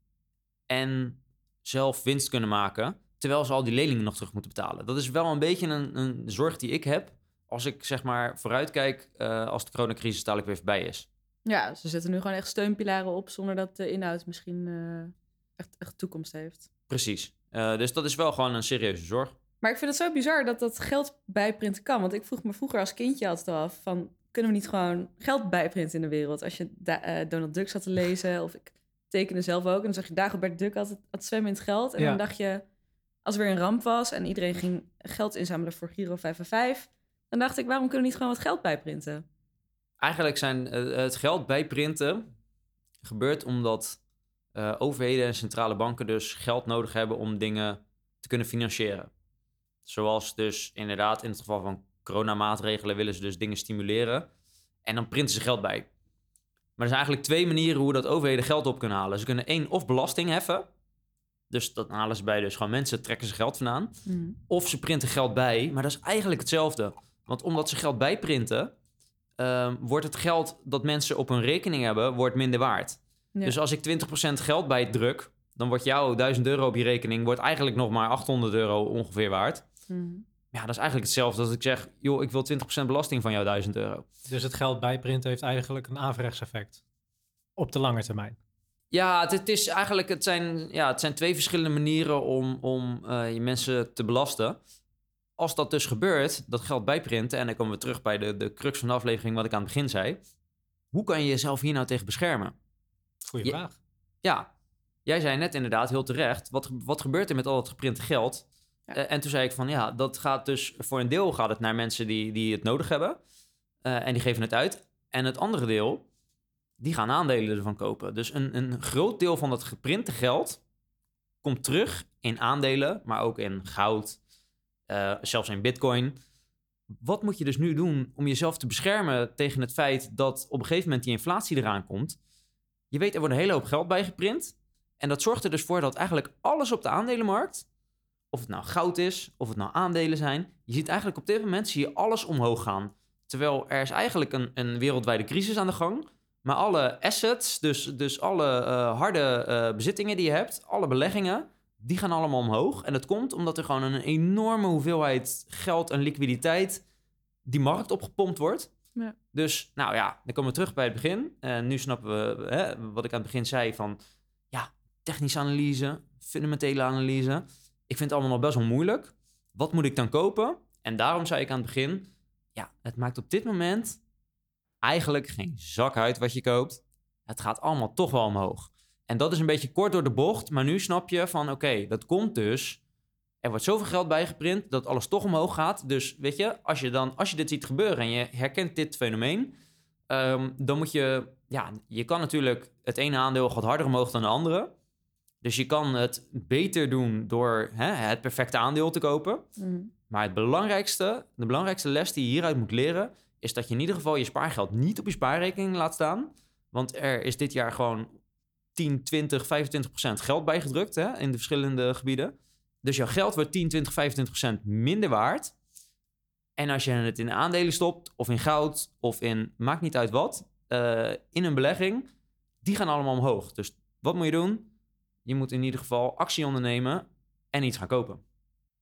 en zelf winst kunnen maken, terwijl ze al die leningen nog terug moeten betalen? Dat is wel een beetje een, een zorg die ik heb als ik zeg maar vooruitkijk eh, als de coronacrisis dadelijk weer voorbij is. Ja, ze zetten nu gewoon echt steunpilaren op zonder dat de inhoud misschien eh, echt, echt toekomst heeft. Precies. Eh, dus dat is wel gewoon een serieuze zorg. Maar ik vind het zo bizar dat dat geld bijprinten kan. Want ik vroeg me vroeger als kindje altijd al af van... kunnen we niet gewoon geld bijprinten in de wereld? Als je Da- eh, Donald Duck zat te lezen of ik tekende zelf ook... en dan zag je Dagobert Duck altijd, altijd zwemmen in het geld. En Ja. dan dacht je, als er weer een ramp was... en iedereen ging geld inzamelen voor Giro 555... dan dacht ik, waarom kunnen we niet gewoon wat geld bijprinten? Eigenlijk zijn eh, het geld bijprinten gebeurt omdat eh, overheden en centrale banken dus geld nodig hebben om dingen te kunnen financieren. Zoals dus inderdaad in het geval van coronamaatregelen willen ze dus dingen stimuleren en dan printen ze geld bij. Maar er zijn eigenlijk twee manieren hoe dat overheden geld op kunnen halen. Ze kunnen één of belasting heffen. Dus dat halen ze bij dus gewoon mensen, trekken ze geld vandaan. Of ze printen geld bij, maar dat is eigenlijk hetzelfde. Want omdat ze geld bijprinten, ehm, wordt het geld dat mensen op hun rekening hebben, wordt minder waard. Ja. Dus als ik 20% geld bijdruk, dan wordt jouw 1000 euro op je rekening wordt eigenlijk nog maar 800 euro ongeveer waard. Mhm. Ja, dat is eigenlijk hetzelfde als ik zeg, joh, ik wil 20% belasting van jouw 1000 euro. Dus het geld bijprinten heeft eigenlijk een averechtseffect. Op de lange termijn. Ja, het, het is eigenlijk, het zijn, ja, het zijn twee verschillende manieren om, om eh, je mensen te belasten. Als dat dus gebeurt, dat geld bijprinten, en dan komen we terug bij de, de crux van de aflevering, wat ik aan het begin zei. Hoe kan je jezelf hier nou tegen beschermen? Goeie vraag. Ja, jij zei net inderdaad heel terecht, wat, wat gebeurt er met al het geprinte geld? Ja. Eh, en toen zei ik van, ja, dat gaat dus, voor een deel gaat het naar mensen die, die het nodig hebben. eh, en die geven het uit. En het andere deel, die gaan aandelen ervan kopen. Dus een, een groot deel van dat geprinte geld komt terug in aandelen, maar ook in goud, eh, zelfs in bitcoin. Wat moet je dus nu doen om jezelf te beschermen tegen het feit dat op een gegeven moment die inflatie eraan komt? Je weet, er wordt een hele hoop geld bijgeprint. En dat zorgt er dus voor dat eigenlijk alles op de aandelenmarkt, of het nou goud is, of het nou aandelen zijn, je ziet eigenlijk op dit moment zie je alles omhoog gaan. Terwijl er is eigenlijk een, een wereldwijde crisis aan de gang. Maar alle assets, dus, dus alle eh, harde eh, bezittingen die je hebt, alle beleggingen, die gaan allemaal omhoog. En dat komt omdat er gewoon een enorme hoeveelheid geld en liquiditeit die markt opgepompt wordt. Ja. Dus, nou ja, dan komen we terug bij het begin. En nu snappen we hè, wat ik aan het begin zei van... ja, technische analyse, fundamentele analyse. Ik vind het allemaal nog best wel moeilijk. Wat moet ik dan kopen? En daarom zei ik aan het begin... ja, het maakt op dit moment eigenlijk geen zak uit wat je koopt. Het gaat allemaal toch wel omhoog. En dat is een beetje kort door de bocht. Maar nu snap je van, oké, dat komt dus... Er wordt zoveel geld bijgeprint dat alles toch omhoog gaat. Dus weet je, als je, dan, als je dit ziet gebeuren en je herkent dit fenomeen... ehm, dan moet je... Ja, je kan natuurlijk... Het ene aandeel gaat harder omhoog dan de andere. Dus je kan het beter doen door hè, het perfecte aandeel te kopen. Mhm. Maar het belangrijkste, de belangrijkste les die je hieruit moet leren... is dat je in ieder geval je spaargeld niet op je spaarrekening laat staan. Want er is dit jaar gewoon 10, 20, 25 procent geld bijgedrukt hè, in de verschillende gebieden. Dus jouw geld wordt 10, 20, 25 procent minder waard. En als je het in aandelen stopt, of in goud, of in maakt niet uit wat, eh, in een belegging, die gaan allemaal omhoog. Dus wat moet je doen? Je moet in ieder geval actie ondernemen en iets gaan kopen.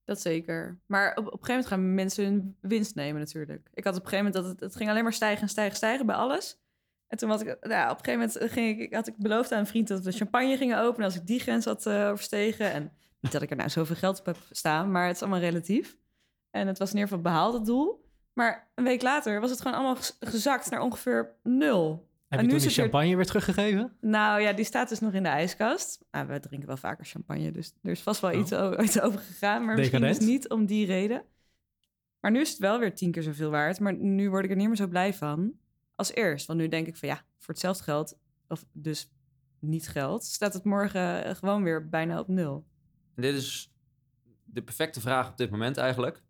Dat zeker. Maar op, op een gegeven moment gaan mensen hun winst nemen natuurlijk. Ik had op een gegeven moment dat het, het ging alleen maar stijgen en stijgen, stijgen bij alles. En toen had ik, nou, op een gegeven moment ging ik, had ik beloofd aan een vriend dat we champagne gingen openen als ik die grens had eh, overstegen. En Niet dat ik er nou zoveel geld op heb staan, maar het is allemaal relatief. En het was in ieder geval behaald, het doel. Maar een week later was het gewoon allemaal gez- gezakt naar ongeveer nul. Heb En je nu toen is de weer- champagne weer teruggegeven? Nou ja, die staat dus nog in de ijskast. Nou, we drinken wel vaker champagne, dus er is vast wel Oh. iets o- ooit over gegaan. Maar misschien dus niet om die reden. Maar nu is het wel weer tien keer zoveel waard. Maar nu word ik er niet meer zo blij van als eerst. Want nu denk ik van ja, voor hetzelfde geld, of dus niet geld, staat het morgen eh, gewoon weer bijna op nul. En dit is de perfecte vraag op dit moment eigenlijk.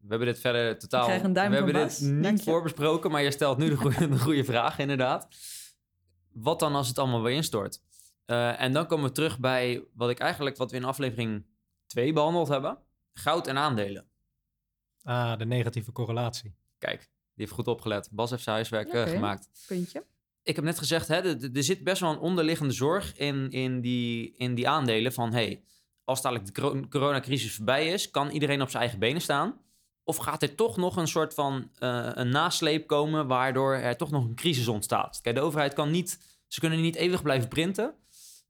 We hebben dit verder totaal... krijg een duim we hebben Bas. dit Dank niet je. voorbesproken, maar je stelt nu de goede, de goede vraag inderdaad. Wat dan als het allemaal weer instort? Eh, en dan komen we terug bij wat ik eigenlijk, wat we in aflevering 2 behandeld hebben. Goud en aandelen. Ah, de negatieve correlatie. Kijk, heeft goed opgelet. Bas heeft zijn huiswerk eh, gemaakt. Puntje. ik heb net gezegd, hè, er, zit best wel een onderliggende zorg in, in, die, in die aandelen van... hey, als dadelijk de coro- coronacrisis voorbij is, kan iedereen op zijn eigen benen staan? Of gaat er toch nog een soort van eh, een nasleep komen... waardoor er toch nog een crisis ontstaat? Kijk, de overheid kan niet... Ze kunnen niet eeuwig blijven printen.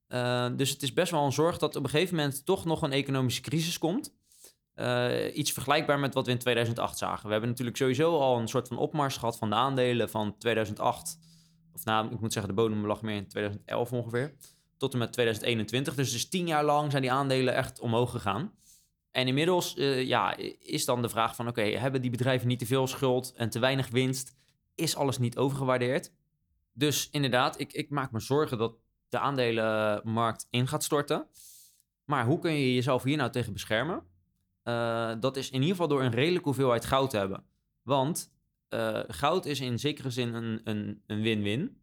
Eh, dus het is best wel een zorg dat op een gegeven moment... toch nog een economische crisis komt. Eh, iets vergelijkbaar met wat we in 2008 zagen. We hebben natuurlijk sowieso al een soort van opmars gehad van de aandelen van 2008 of nou, ik moet zeggen, de bodem lag meer in 2011 ongeveer. Tot en met 2021. Dus, dus tien jaar lang zijn die aandelen echt omhoog gegaan. En inmiddels eh, ja, is dan de vraag van... oké, hebben die bedrijven niet te veel schuld en te weinig winst? Is alles niet overgewaardeerd? Dus inderdaad, ik, ik maak me zorgen dat de aandelenmarkt in gaat storten. Maar hoe kun je jezelf hier nou tegen beschermen? Eh, dat is in ieder geval door een redelijke hoeveelheid goud te hebben. Want eh, goud is in zekere zin een, een, een win-win.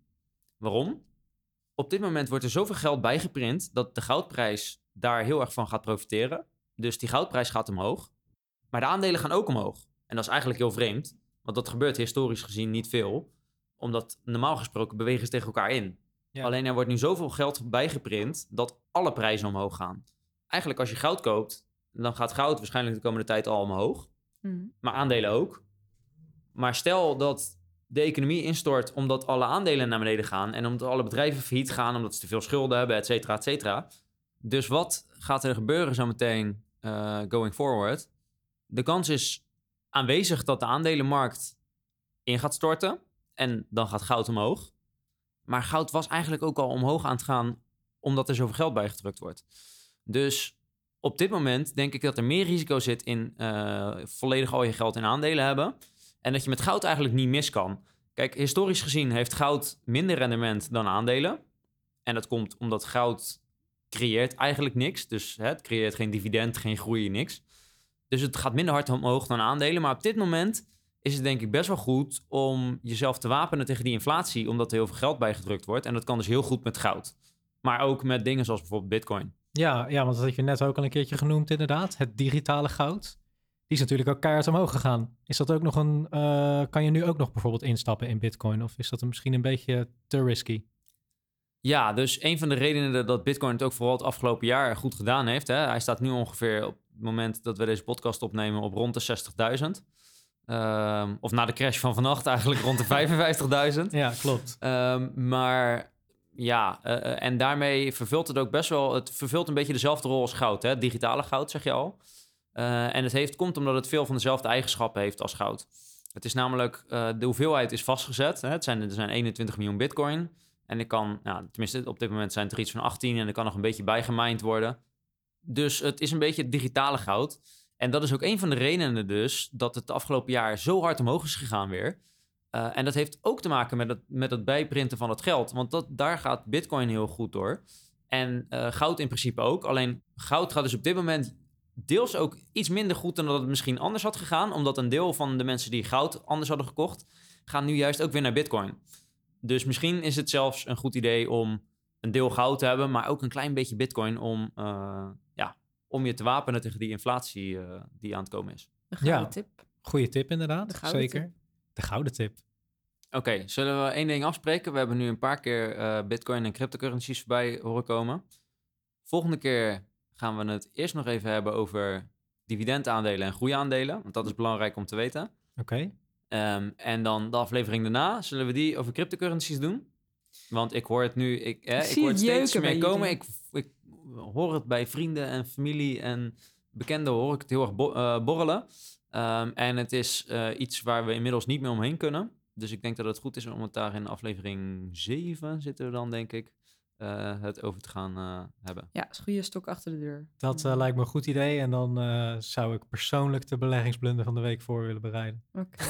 Waarom? Op dit moment wordt er zoveel geld bijgeprint dat de goudprijs daar heel erg van gaat profiteren. Dus die goudprijs gaat omhoog. Maar de aandelen gaan ook omhoog. En dat is eigenlijk heel vreemd, want dat gebeurt historisch gezien niet veel. Omdat normaal gesproken bewegen ze tegen elkaar in. Ja. Alleen er wordt nu zoveel geld bijgeprint dat alle prijzen omhoog gaan. Eigenlijk als je goud koopt, dan gaat goud waarschijnlijk de komende tijd al omhoog Mhm. maar aandelen ook. Maar stel dat de economie instort omdat alle aandelen naar beneden gaan en omdat alle bedrijven failliet gaan omdat ze te veel schulden hebben, et cetera, et cetera. Dus wat gaat er gebeuren zometeen eh going forward? De kans is aanwezig dat de aandelenmarkt in gaat storten en dan gaat goud omhoog. Maar goud was eigenlijk ook al omhoog aan het gaan omdat er zoveel geld bijgedrukt wordt. Dus op dit moment denk ik dat er meer risico zit in eh, volledig al je geld in aandelen hebben. En dat je met goud eigenlijk niet mis kan. Kijk, historisch gezien heeft goud minder rendement dan aandelen. En dat komt omdat goud creëert eigenlijk niks. Dus hè, het creëert geen dividend, geen groei, niks. Dus het gaat minder hard omhoog dan aandelen. Maar op dit moment is het denk ik best wel goed om jezelf te wapenen tegen die inflatie. Omdat er heel veel geld bijgedrukt wordt. En dat kan dus heel goed met goud. Maar ook met dingen zoals bijvoorbeeld bitcoin. Ja, ja, want dat had je net ook al een keertje genoemd inderdaad. Het digitale goud. Die is natuurlijk ook keihard omhoog gegaan. Is dat ook nog een... eh, kan je nu ook nog bijvoorbeeld instappen in bitcoin? Of is dat misschien een beetje te risky? Ja, dus een van de redenen dat Bitcoin het ook vooral het afgelopen jaar goed gedaan heeft. Hè, hij staat nu ongeveer op het moment dat we deze podcast opnemen op rond de 60.000. Ehm, of na de crash van vannacht eigenlijk rond de 55.000. Ja, klopt. Ehm, maar ja, eh, eh, en daarmee vervult het ook best wel... Het vervult een beetje dezelfde rol als goud. Hè? Digitale goud, zeg je al. Eh, en het heeft, komt omdat het veel van dezelfde eigenschappen heeft als goud. Het is namelijk... de hoeveelheid is vastgezet. Hè? Het zijn, er zijn 21 miljoen bitcoin. En ik kan... Nou, tenminste, op dit moment zijn er iets van 18... en er kan nog een beetje bijgemined worden. Dus het is een beetje het digitale goud. En dat is ook een van de redenen dus... dat het de afgelopen jaar zo hard omhoog is gegaan weer... Uh, en dat heeft ook te maken met het, met het bijprinten van het geld. Want dat, daar gaat Bitcoin heel goed door. En uh, goud in principe ook. Alleen goud gaat dus op dit moment deels ook iets minder goed dan dat het misschien anders had gegaan. Omdat een deel van de mensen die goud anders hadden gekocht, gaan nu juist ook weer naar Bitcoin. Dus misschien is het zelfs een goed idee om een deel goud te hebben, maar ook een klein beetje Bitcoin om, uh, ja, om je te wapenen tegen die inflatie die aan het komen is. Een gouden Ja. tip. Goeie tip inderdaad, zeker. tip. De gouden tip. Oké, zullen we één ding afspreken? We hebben nu een paar keer eh, Bitcoin en cryptocurrencies voorbij horen komen. Volgende keer gaan we het eerst nog even hebben over dividendaandelen en groeiaandelen. Want dat is belangrijk om te weten. Oké. Ehm, en dan de aflevering daarna zullen we die over cryptocurrencies doen. Want ik hoor het nu, ik, eh, Ik hoor het steeds meer komen. Ik, ik hoor het bij vrienden en familie en bekenden hoor ik het heel erg bo- eh, borrelen. Ehm, en het is eh, iets waar we inmiddels niet meer omheen kunnen. Dus ik denk dat het goed is om het daar in aflevering 7 zitten we dan, denk ik, eh, het over te gaan eh, hebben. Ja, is een goede stok achter de deur. Dat eh, lijkt me een goed idee. En dan eh, zou ik persoonlijk de beleggingsblunder van de week voor willen bereiden. Oké.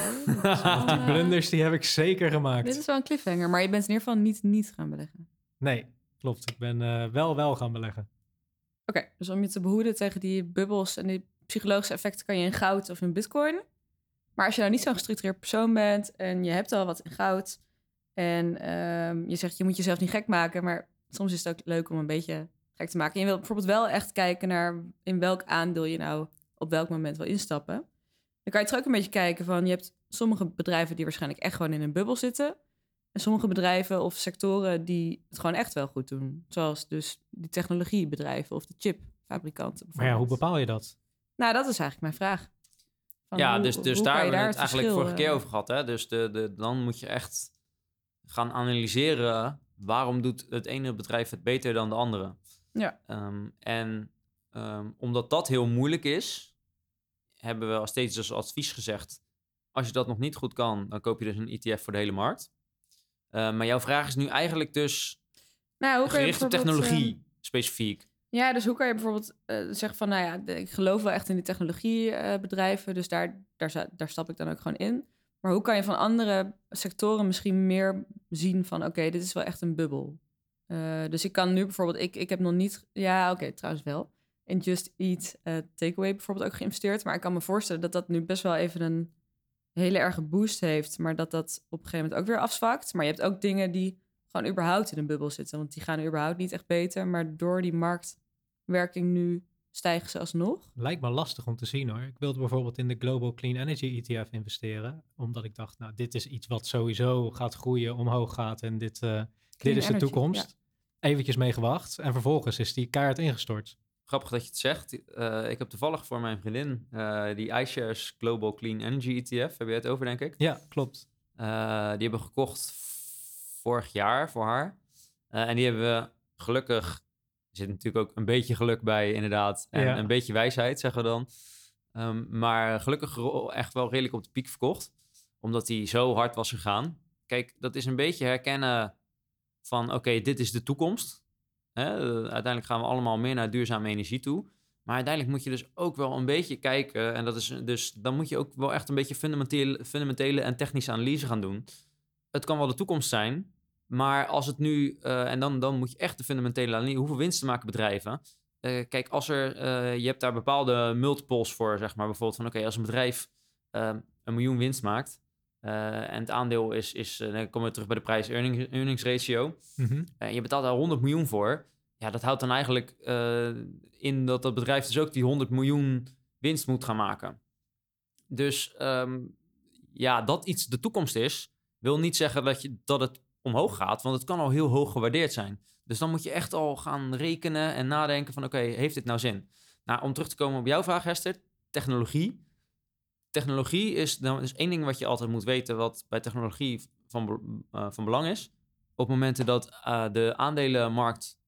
Die blunders die heb ik zeker gemaakt. Dit is wel een cliffhanger, maar je bent in ieder geval niet niet gaan beleggen. Nee, klopt. Ik ben eh, wel wel gaan beleggen. Oké, dus om je te behoeden tegen die bubbels en die psychologische effecten kan je in goud of in bitcoin. Maar als je nou niet zo'n gestructureerd persoon bent en je hebt al wat in goud en ehm, je zegt je moet jezelf niet gek maken, maar soms is het ook leuk om een beetje gek te maken. En je wilt bijvoorbeeld wel echt kijken naar in welk aandeel je nou op welk moment wil instappen. Dan kan je terug ook een beetje kijken van je hebt sommige bedrijven die waarschijnlijk echt gewoon in een bubbel zitten. En sommige bedrijven of sectoren die het gewoon echt wel goed doen. Zoals dus die technologiebedrijven of de chipfabrikanten. Maar ja, hoe bepaal je dat? Nou, dat is eigenlijk mijn vraag. Van ja, hoe- dus, dus daar hebben we het eigenlijk vorige keer eh, over gehad. Hè? Dus de, de, dan moet je echt gaan analyseren waarom doet het ene bedrijf het beter dan de andere. Ja. Ehm, en ehm, omdat dat heel moeilijk is, hebben we al steeds als advies gezegd, als je dat nog niet goed kan, dan koop je dus een ETF voor de hele markt. Eh, maar jouw vraag is nu eigenlijk dus Nou, gericht op technologie specifiek. Ja, dus hoe kan je bijvoorbeeld eh, zeggen van, nou ja, ik geloof wel echt in die technologiebedrijven, dus daar, daar, daar stap ik dan ook gewoon in. Maar hoe kan je van andere sectoren misschien meer zien van, oké, dit is wel echt een bubbel. Eh, dus ik kan nu bijvoorbeeld, ik, ik heb nog niet, ja, oké, trouwens wel, in Just Eat eh, Takeaway bijvoorbeeld ook geïnvesteerd. Maar ik kan me voorstellen dat dat nu best wel even een hele erge boost heeft, maar dat dat op een gegeven moment ook weer afzwakt. Maar je hebt ook dingen die gewoon überhaupt in een bubbel zitten, want die gaan überhaupt niet echt beter. Maar door die marktwerking nu stijgen ze alsnog. Lijkt me lastig om te zien hoor. Ik wilde bijvoorbeeld in de Global Clean Energy ETF investeren. Omdat ik dacht, nou, dit is iets wat sowieso gaat groeien, omhoog gaat. En dit, eh, dit is de energy, toekomst. Eventjes mee gewacht. En vervolgens is die keihard ingestort. Grappig dat je het zegt. Eh, ik heb toevallig voor mijn vriendin eh, die iShares Global Clean Energy ETF. Heb je het over, denk ik? Ja, klopt. Eh, die hebben gekocht vorig jaar voor haar. Eh, en die hebben we gelukkig... Er zit natuurlijk ook een beetje geluk bij, inderdaad. En Ja. een beetje wijsheid, zeggen we dan. Ehm, maar gelukkig echt wel redelijk op de piek verkocht. Omdat die zo hard was gegaan. Kijk, dat is een beetje herkennen van... Oké, dit is de toekomst. Hè? eh, uiteindelijk gaan we allemaal meer naar duurzame energie toe. Maar uiteindelijk moet je dus ook wel een beetje kijken. En dat is dus, dan moet je ook wel echt een beetje fundamentele, fundamentele en technische analyse gaan doen. Het kan wel de toekomst zijn. Maar als het nu, eh, en dan, dan moet je echt de fundamentele analyse. Hoeveel winsten maken bedrijven? Eh, kijk, als er, eh, je hebt daar bepaalde multiples voor, zeg maar. Bijvoorbeeld van, oké, als een bedrijf eh, een miljoen winst maakt. en het aandeel is, is dan komen we terug bij de prijs-earnings ratio. Mhm. En je betaalt daar 100 miljoen voor. Ja, dat houdt dan eigenlijk in dat dat bedrijf dus ook die 100 miljoen winst moet gaan maken. Dus ehm, ja, dat iets de toekomst is, wil niet zeggen dat, je, dat het omhoog gaat, want het kan al heel hoog gewaardeerd zijn. Dus dan moet je echt al gaan rekenen en nadenken van oké, heeft dit nou zin? Nou, om terug te komen op jouw vraag, Hester, technologie. Technologie is, dan is één ding wat je altijd moet weten, wat bij technologie van, eh, van belang is op momenten dat eh, de aandelenmarkt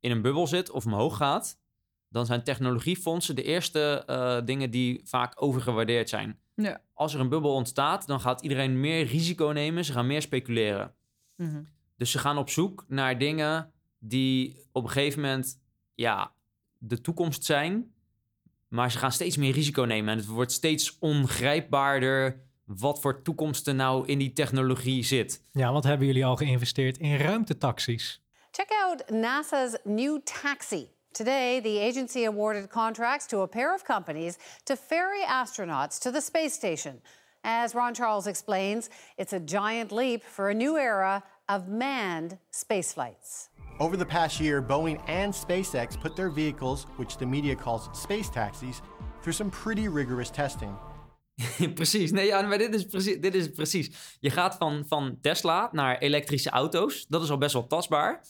in een bubbel zit of omhoog gaat, dan zijn technologiefondsen de eerste eh, dingen die vaak overgewaardeerd zijn. Ja. Als er een bubbel ontstaat, dan gaat iedereen meer risico nemen, ze gaan meer speculeren. Mhm. Dus ze gaan op zoek naar dingen die op een gegeven moment ja, de toekomst zijn. Maar ze gaan steeds meer risico nemen. En het wordt steeds ongrijpbaarder wat voor toekomst er nou in die technologie zit. Ja, wat hebben jullie al geïnvesteerd in ruimtetaxis? Check out NASA's new taxi. Today, the agency awarded contracts to a pair of companies to ferry astronauts to the space station. As Ron Charles explains, it's a giant leap for a new era of manned spaceflights. Over the past year, Boeing and SpaceX put their vehicles, which the media calls space taxis, through some pretty rigorous testing. precies. Nee, ja, maar dit is precies, dit is precies. Je gaat van, van Tesla naar elektrische auto's. Dat is al best wel tastbaar.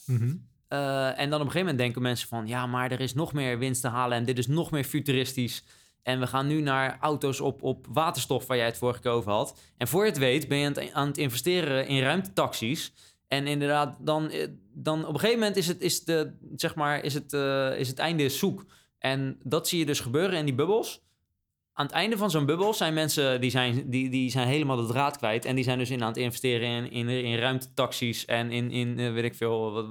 Eh, en dan op een gegeven moment denken mensen van... ja, maar er is nog meer winst te halen en dit is nog meer futuristisch. En we gaan nu naar auto's op, op waterstof, waar jij het vorige keer over had. En voor je het weet ben je aan het, aan het investeren in ruimtetaxis. En inderdaad, dan, eh, dan op een gegeven moment is het, is de, zeg maar, is het, eh, is het einde zoek. En dat zie je dus gebeuren in die bubbels. Aan het einde van zo'n bubbel zijn mensen die zijn, die, die zijn helemaal de draad kwijt. En die zijn dus in aan het investeren in, in, in ruimtetaxis en in, in eh, weet ik veel, wat,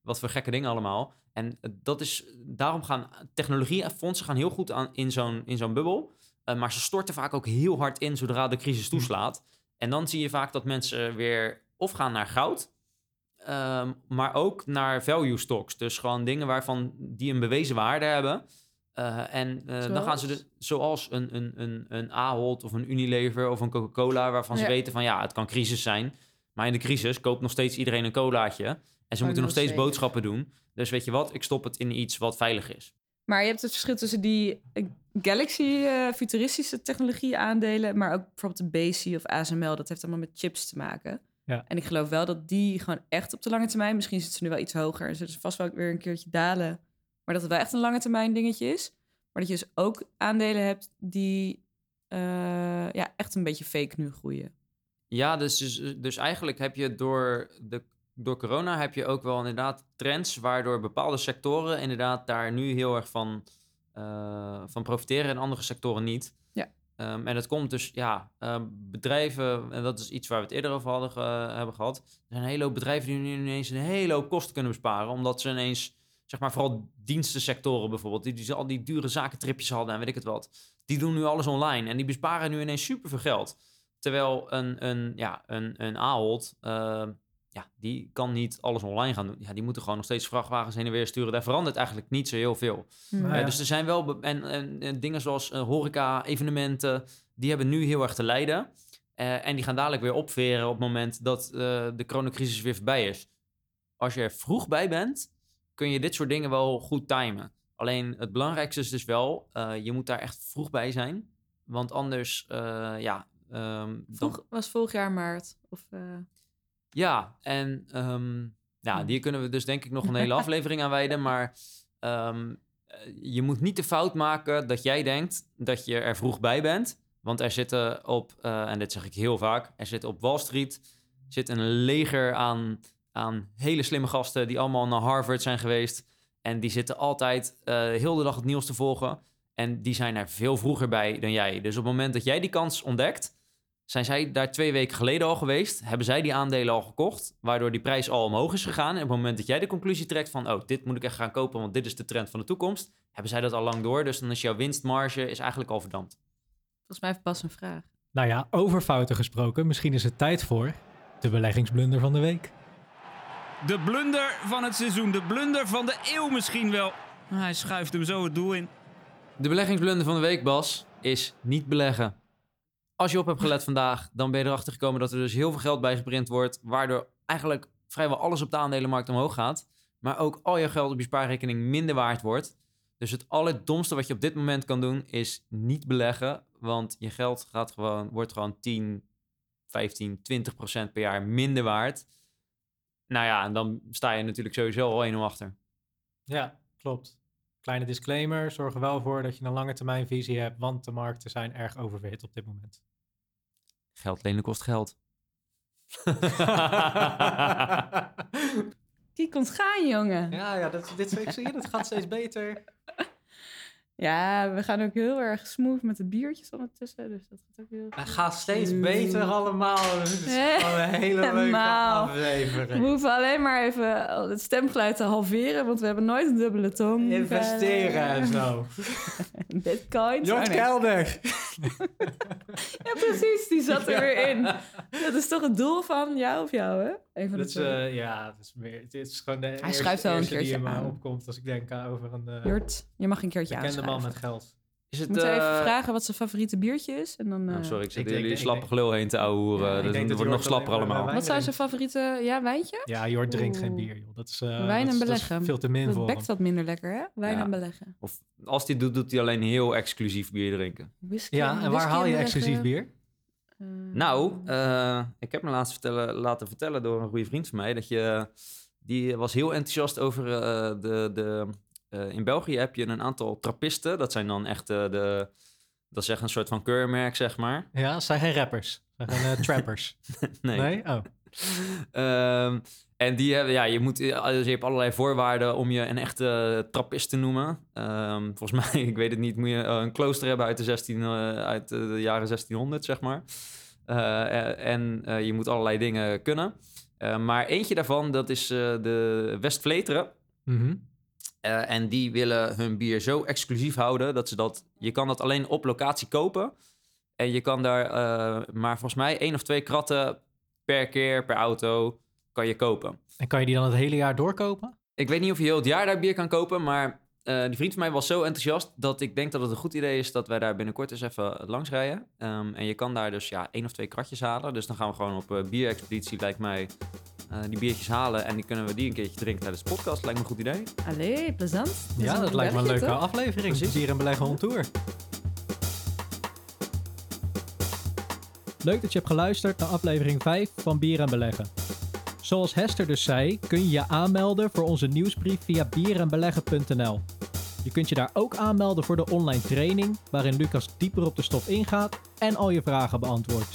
wat voor gekke dingen allemaal. En eh, dat is, daarom gaan technologiefondsen gaan heel goed aan, in zo'n in zo'n bubbel. Eh, maar ze storten vaak ook heel hard in zodra de crisis toeslaat. En dan zie je vaak dat mensen weer of gaan naar goud, ehm, maar ook naar value stocks. Dus gewoon dingen waarvan die een bewezen waarde hebben. Eh, en eh, dan gaan ze dus, zoals een, een, een, een Ahold of een Unilever of een Coca-Cola, waarvan ze Ja. weten van ja, het kan crisis zijn. Maar in de crisis koopt nog steeds iedereen een colaatje. En ze Oh, moeten nog steeds zeker. boodschappen doen. Dus weet je wat, ik stop het in iets wat veilig is. Maar je hebt het verschil tussen die eh, Galaxy eh, futuristische technologie aandelen, maar ook bijvoorbeeld de BC of ASML, dat heeft allemaal met chips te maken. Ja. En ik geloof wel dat die gewoon echt op de lange termijn, misschien zitten ze nu wel iets hoger en zullen ze vast wel weer een keertje dalen, maar dat het wel echt een lange termijn dingetje is. Maar dat je dus ook aandelen hebt die eh, ja, echt een beetje fake nu groeien. Ja, dus, dus, dus eigenlijk heb je door, de, door corona heb je ook wel inderdaad trends waardoor bepaalde sectoren inderdaad daar nu heel erg van, eh, van profiteren en andere sectoren niet. Ja. Ehm, en dat komt dus, ja, eh, bedrijven, en dat is iets waar we het eerder over hadden, ge- hebben gehad. Er zijn een hele hoop bedrijven die nu ineens een hele hoop kosten kunnen besparen, omdat ze ineens, zeg maar, vooral dienstensectoren bijvoorbeeld, die, die al die dure zakentripjes hadden en weet ik het wat, die doen nu alles online en die besparen nu ineens superveel geld. Terwijl een, een, ja, een, een Ahold, eh, ja, die kan niet alles online gaan doen. Ja, die moeten gewoon nog steeds vrachtwagens heen en weer sturen. Daar verandert eigenlijk niet zo heel veel. Nou Eh, ja. dus er zijn wel... En, en, en dingen zoals eh, horeca, evenementen... die hebben nu heel erg te lijden. Eh, en die gaan dadelijk weer opveren op het moment dat de coronacrisis weer voorbij is. Als je er vroeg bij bent, kun je dit soort dingen wel goed timen. Alleen het belangrijkste is dus wel, je moet daar echt vroeg bij zijn. Want anders, ja... ehm, dan- was vorig jaar maart. Of, ja, en ja, Hmm. die kunnen we dus denk ik nog een hele aflevering aan wijden. Maar ehm, eh, je moet niet de fout maken dat jij denkt dat je er vroeg bij bent. Want er zitten op, eh, en dit zeg ik heel vaak, er zit op Wall Street zit een leger aan, aan hele slimme gasten die allemaal naar Harvard zijn geweest. En die zitten altijd eh, heel de dag het nieuws te volgen. En die zijn er veel vroeger bij dan jij. Dus op het moment dat jij die kans ontdekt, zijn zij daar twee weken geleden al geweest? Hebben zij die aandelen al gekocht? Waardoor die prijs al omhoog is gegaan. En op het moment dat jij de conclusie trekt van... oh, dit moet ik echt gaan kopen, want dit is de trend van de toekomst... hebben zij dat al lang door. Dus dan is jouw winstmarge is eigenlijk al verdampt. volgens mij even pas een vraag. Nou ja, over fouten gesproken, misschien is het tijd voor de beleggingsblunder van de week. De blunder van het seizoen, de blunder van de eeuw misschien wel. Hij schuift hem zo het doel in. De beleggingsblunder van de week, Bas, is niet beleggen. Als je op hebt gelet vandaag, dan ben je erachter gekomen dat er dus heel veel geld bijgeprint wordt, waardoor eigenlijk vrijwel alles op de aandelenmarkt omhoog gaat, maar ook al je geld op je spaarrekening minder waard wordt. Dus het allerdomste wat je op dit moment kan doen, is niet beleggen, want je geld gaat gewoon, wordt gewoon 10, 15, 20 procent per jaar minder waard. Nou ja, en dan sta je natuurlijk sowieso al 1 achter. Ja, klopt. Kleine disclaimer, zorg er wel voor dat je een lange termijn visie hebt, want de markten zijn erg oververhit op dit moment. Geld lenen kost geld. Die komt gaan, jongen. Ja, ja dat, dit, ik zie je, dat gaat steeds beter. Ja, we gaan ook heel erg smooth met de biertjes ondertussen. Dus dat gaat ook heel Het gaat steeds beter allemaal. Het is gewoon een hele leuke Helemaal. We aflevering. hoeven alleen maar even het stemgeluid te halveren, want we hebben nooit een dubbele tong. Investeren en zo. Bitcoin. Jort Kelder. Ja, precies, die zat er weer in. Dat is toch het doel van jou of jou, hè? Een van de Dat is, eh, ja, het is, meer, het is gewoon de eerste, schuift wel een eerste die keertje in me opkomt als ik denk aan over een eh, Jort, je mag een keertje bekende man aanschuiven. met geld. Is We het, moeten even eh, vragen wat zijn favoriete biertje is. En dan, Oh, sorry, ik zit jullie slappe gelul heen te ouwehoeren. Ja, dus dat wordt nog Jort slapper allemaal. Wat drinkt. zijn favoriete ja, wijntje? Ja, Jort drinkt geen bier, joh. Dat is, eh, Wijn en is- dat is beleggen. veel te min Dat voor bekt wat minder lekker, hè? Wijn Ja. en beleggen. Of als hij doet, doet hij alleen heel exclusief bier drinken. Whisky Ja, en waar haal je exclusief bier? Eh, Nou, eh, ik heb me laatst vertellen, laten vertellen door een goede vriend van mij... dat je... Die was heel enthousiast over eh, de... de eh, in België heb je een aantal trappisten. Dat zijn dan echt eh, de... Dat is echt een soort van keurmerk, zeg maar. Ja, het zijn geen rappers. Het zijn geen eh, trappers. Nee. nee? Oh. Ehm, en die hebben, ja, je, moet, eh, dus je hebt allerlei voorwaarden om je een echte trappist te noemen. Ehm, volgens mij, ik weet het niet, moet je eh, een klooster hebben uit de, 16, eh, uit de jaren 1600, zeg maar. Eh, en eh, je moet allerlei dingen kunnen. Eh, maar eentje daarvan, dat is eh, de Westvleteren. Eh, en die willen hun bier zo exclusief houden dat ze dat. Je kan dat alleen op locatie kopen. En je kan daar eh, maar volgens mij één of twee kratten per keer per auto kan je kopen. En kan je die dan het hele jaar doorkopen? Ik weet niet of je heel het jaar daar bier kan kopen, maar eh, die vriend van mij was zo enthousiast dat ik denk dat het een goed idee is dat wij daar binnenkort eens even langs rijden. Ehm, en je kan daar dus ja één of twee kratjes halen. Dus dan gaan we gewoon op uh, bierexpeditie, lijkt mij, eh, die biertjes halen en die kunnen we die een keertje drinken tijdens de podcast. Lijkt me een goed idee. Allee, plezant. Ja, dat lijkt me een leuke toch? aflevering. Precies. Bier en beleggen on tour. Leuk dat je hebt geluisterd naar aflevering 5 van Bier en Beleggen. Zoals Hester dus zei, kun je je aanmelden voor onze nieuwsbrief via bierenbeleggen.nl. Je kunt je daar ook aanmelden voor de online training, waarin Lucas dieper op de stof ingaat en al je vragen beantwoordt.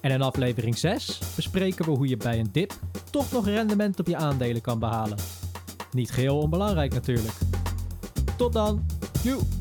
En in aflevering 6 bespreken we hoe je bij een dip toch nog rendement op je aandelen kan behalen. Niet geheel onbelangrijk natuurlijk. Tot dan. Joe.